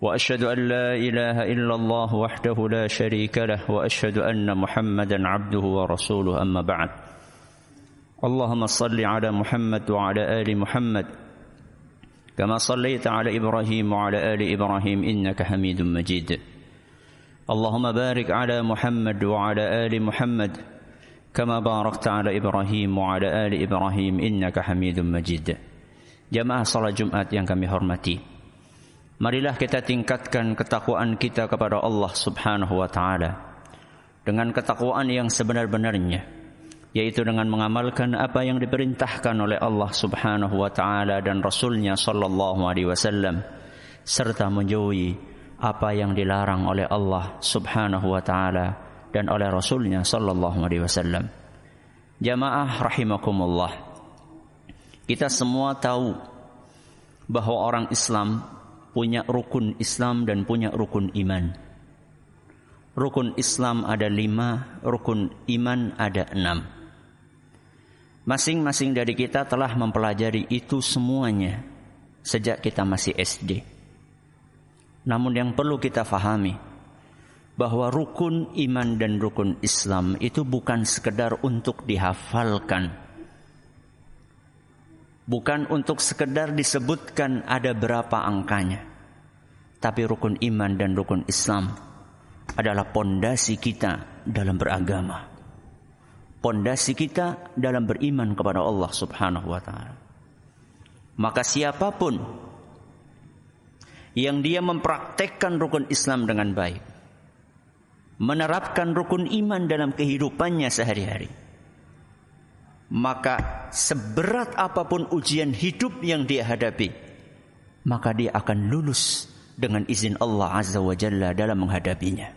وأشهد أن لا إله إلا الله وحده لا شريك له وأشهد أن محمدا عبده ورسوله أما بعد. اللهم صل على محمد وعلى آل محمد كما صليت على إبراهيم وعلى آل إبراهيم إنك حميد مجيد. اللهم بارك على محمد وعلى آل محمد كما باركت على إبراهيم وعلى آل إبراهيم إنك حميد مجيد. Jamaah salat Jumat yang kami hormati. Marilah kita tingkatkan ketakwaan kita kepada Allah Subhanahu wa taala dengan ketakwaan yang sebenar-benarnya yaitu dengan mengamalkan apa yang diperintahkan oleh Allah Subhanahu wa taala dan rasulnya sallallahu alaihi wasallam serta menjauhi apa yang dilarang oleh Allah Subhanahu wa taala dan oleh Rasulnya Sallallahu Alaihi Wasallam. Jamaah rahimakumullah. Kita semua tahu bahwa orang Islam punya rukun Islam dan punya rukun iman. Rukun Islam ada lima, rukun iman ada enam. Masing-masing dari kita telah mempelajari itu semuanya sejak kita masih SD. Namun yang perlu kita fahami, bahwa rukun iman dan rukun Islam itu bukan sekedar untuk dihafalkan. Bukan untuk sekedar disebutkan ada berapa angkanya. Tapi rukun iman dan rukun Islam adalah pondasi kita dalam beragama. Pondasi kita dalam beriman kepada Allah Subhanahu wa taala. Maka siapa pun yang dia mempraktekkan rukun Islam dengan baik, menerapkan rukun iman dalam kehidupannya sehari-hari. Maka seberat apa pun ujian hidup yang dia hadapi, maka dia akan lulus dengan izin Allah Azza wa Jalla dalam menghadapinya.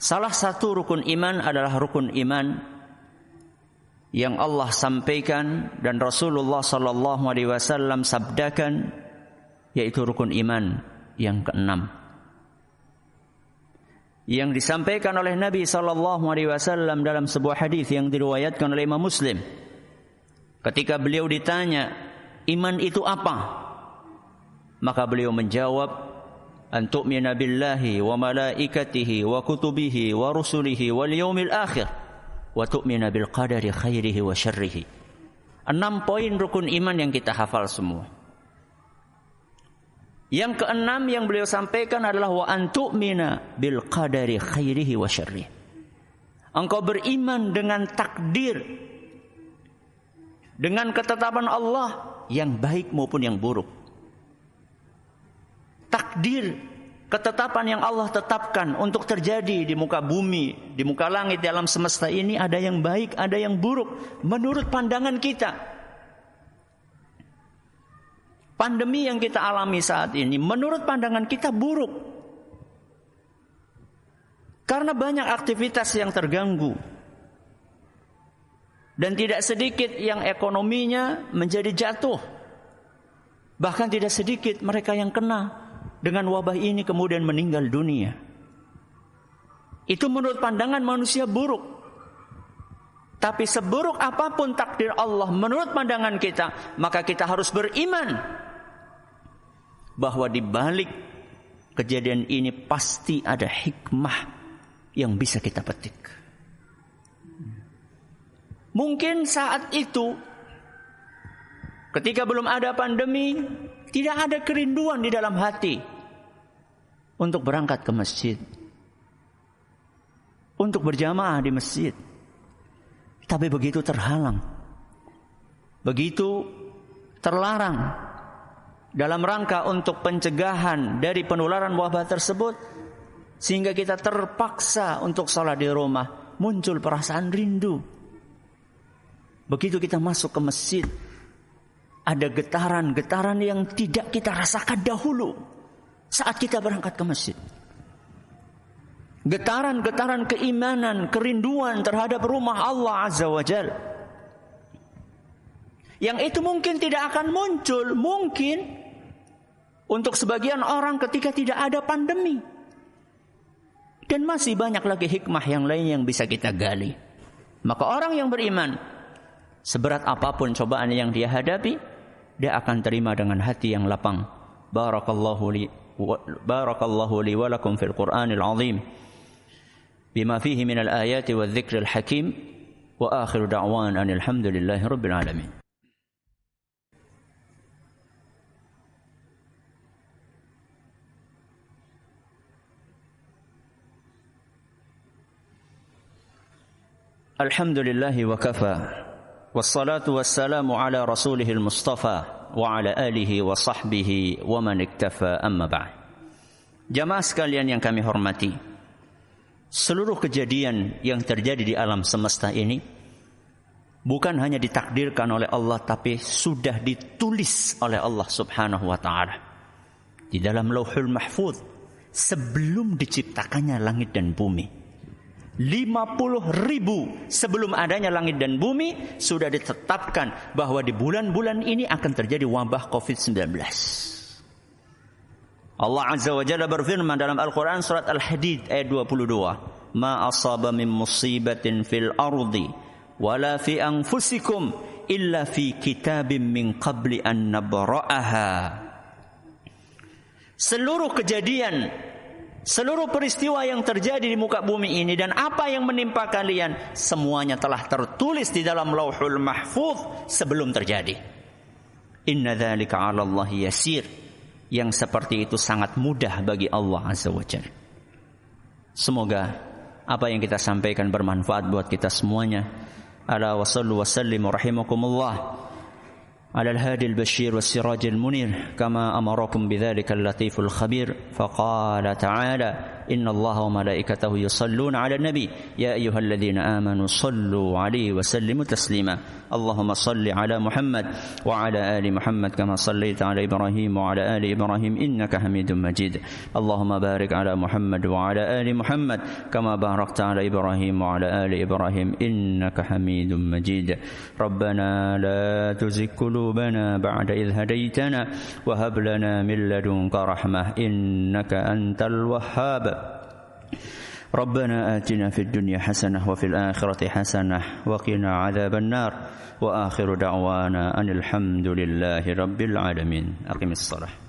Salah satu rukun iman adalah rukun iman yang Allah sampaikan dan Rasulullah sallallahu alaihi wasallam sabdakan yaitu rukun iman yang keenam yang disampaikan oleh Nabi sallallahu alaihi wasallam dalam sebuah hadis yang diriwayatkan oleh Imam Muslim. Ketika beliau ditanya, iman itu apa? Maka beliau menjawab, an tu'mina billahi wa malaikatihi wa kutubihi wa rusulihi wal yaumil akhir wa tu'mina bil qadari khairihi wa syarrihi. Enam poin rukun iman yang kita hafal semua. Yang keenam yang beliau sampaikan adalah wa antu'mina bil qadari khairihi wa. Engkau beriman dengan takdir dengan ketetapan Allah yang baik maupun yang buruk. Takdir ketetapan yang Allah tetapkan untuk terjadi di muka bumi, di muka langit, di alam semesta ini ada yang baik, ada yang buruk menurut pandangan kita. Pandemi yang kita alami saat ini menurut pandangan kita buruk. Karena banyak aktivitas yang terganggu. Dan tidak sedikit yang ekonominya menjadi jatuh. Bahkan tidak sedikit mereka yang kena dengan wabah ini kemudian meninggal dunia. Itu menurut pandangan manusia buruk. Tapi seburuk apa pun takdir Allah menurut pandangan kita, maka kita harus beriman bahwa di balik kejadian ini pasti ada hikmah yang bisa kita petik. Mungkin saat itu ketika belum ada pandemi tidak ada kerinduan di dalam hati untuk berangkat ke masjid. Untuk berjamaah di masjid. Tapi begitu terhalang. Begitu terlarang dalam rangka untuk pencegahan dari penularan wabah tersebut sehingga kita terpaksa untuk sholat di rumah muncul perasaan rindu begitu kita masuk ke masjid ada getaran-getaran yang tidak kita rasakan dahulu saat kita berangkat ke masjid. Getaran-getaran keimanan, kerinduan terhadap rumah Allah Azza wa Jal. Yang itu mungkin tidak akan muncul, mungkin untuk sebagian orang ketika tidak ada pandemi. Dan masih banyak lagi hikmah yang lain yang bisa kita gali. Maka orang yang beriman, seberat apapun cobaan yang dia hadapi, dia akan terima dengan hati yang lapang. Barakallahu li barakallahu li wa lakum fil Qur'anil azim. بما فيه من الآيات والذكر الحكيم وآخر دعوان أن الحمد لله رب العالمين Alhamdulillahi wa kafa. Wassalatu wassalamu ala rasulihil mustafa Wa ala alihi wa sahbihi wa man iktafa amma ba'd. Jamaah sekalian yang kami hormati Seluruh kejadian yang terjadi di alam semesta ini Bukan hanya ditakdirkan oleh Allah Tapi sudah ditulis oleh Allah subhanahu wa ta'ala. Di dalam lauhul mahfud Sebelum diciptakannya langit dan bumi 50 ribu sebelum adanya langit dan bumi sudah ditetapkan bahwa di bulan-bulan ini akan terjadi wabah COVID-19. Allah Azza wa Jalla berfirman dalam Al-Quran surat Al-Hadid ayat 22. Ma asaba min musibatin fil ardi wala fi anfusikum illa fi kitabim min qabli an nabra'aha. Seluruh kejadian Seluruh peristiwa yang terjadi di muka bumi ini dan apa yang menimpa kalian semuanya telah tertulis di dalam Lauhul Mahfuz sebelum terjadi. Inna dzalika 'ala Allah yasir yang seperti itu sangat mudah bagi Allah Azza wa Jalla. Semoga apa yang kita sampaikan bermanfaat buat kita semuanya. Ala wa sallu wa sallimu rahimakumullah على الهادي البشير والسراج المنير كما أمركم بذلك اللطيف الخبير فقال تعالى إن الله وملائكته يصلون على النبي. يا أيها الذين آمنوا صلوا عليه وسلموا تسليما. اللهم صل على محمد وعلى آل محمد كما صليت على إبراهيم وعلى آل إبراهيم إنك حميد مجيد. اللهم بارك على محمد وعلى آل محمد كما باركت على إبراهيم وعلى آل إبراهيم إنك حميد مجيد. ربنا لا تزغ قلوبنا بعد إذ هديتنا وهب لنا من لدنك رحمة إنك أنت الوهاب. ربنا آتنا في الدنيا حسنة وفي الآخرة حسنة وقنا عذاب النار وآخر دعوانا أن الحمد لله رب العالمين. أقم الصلاة.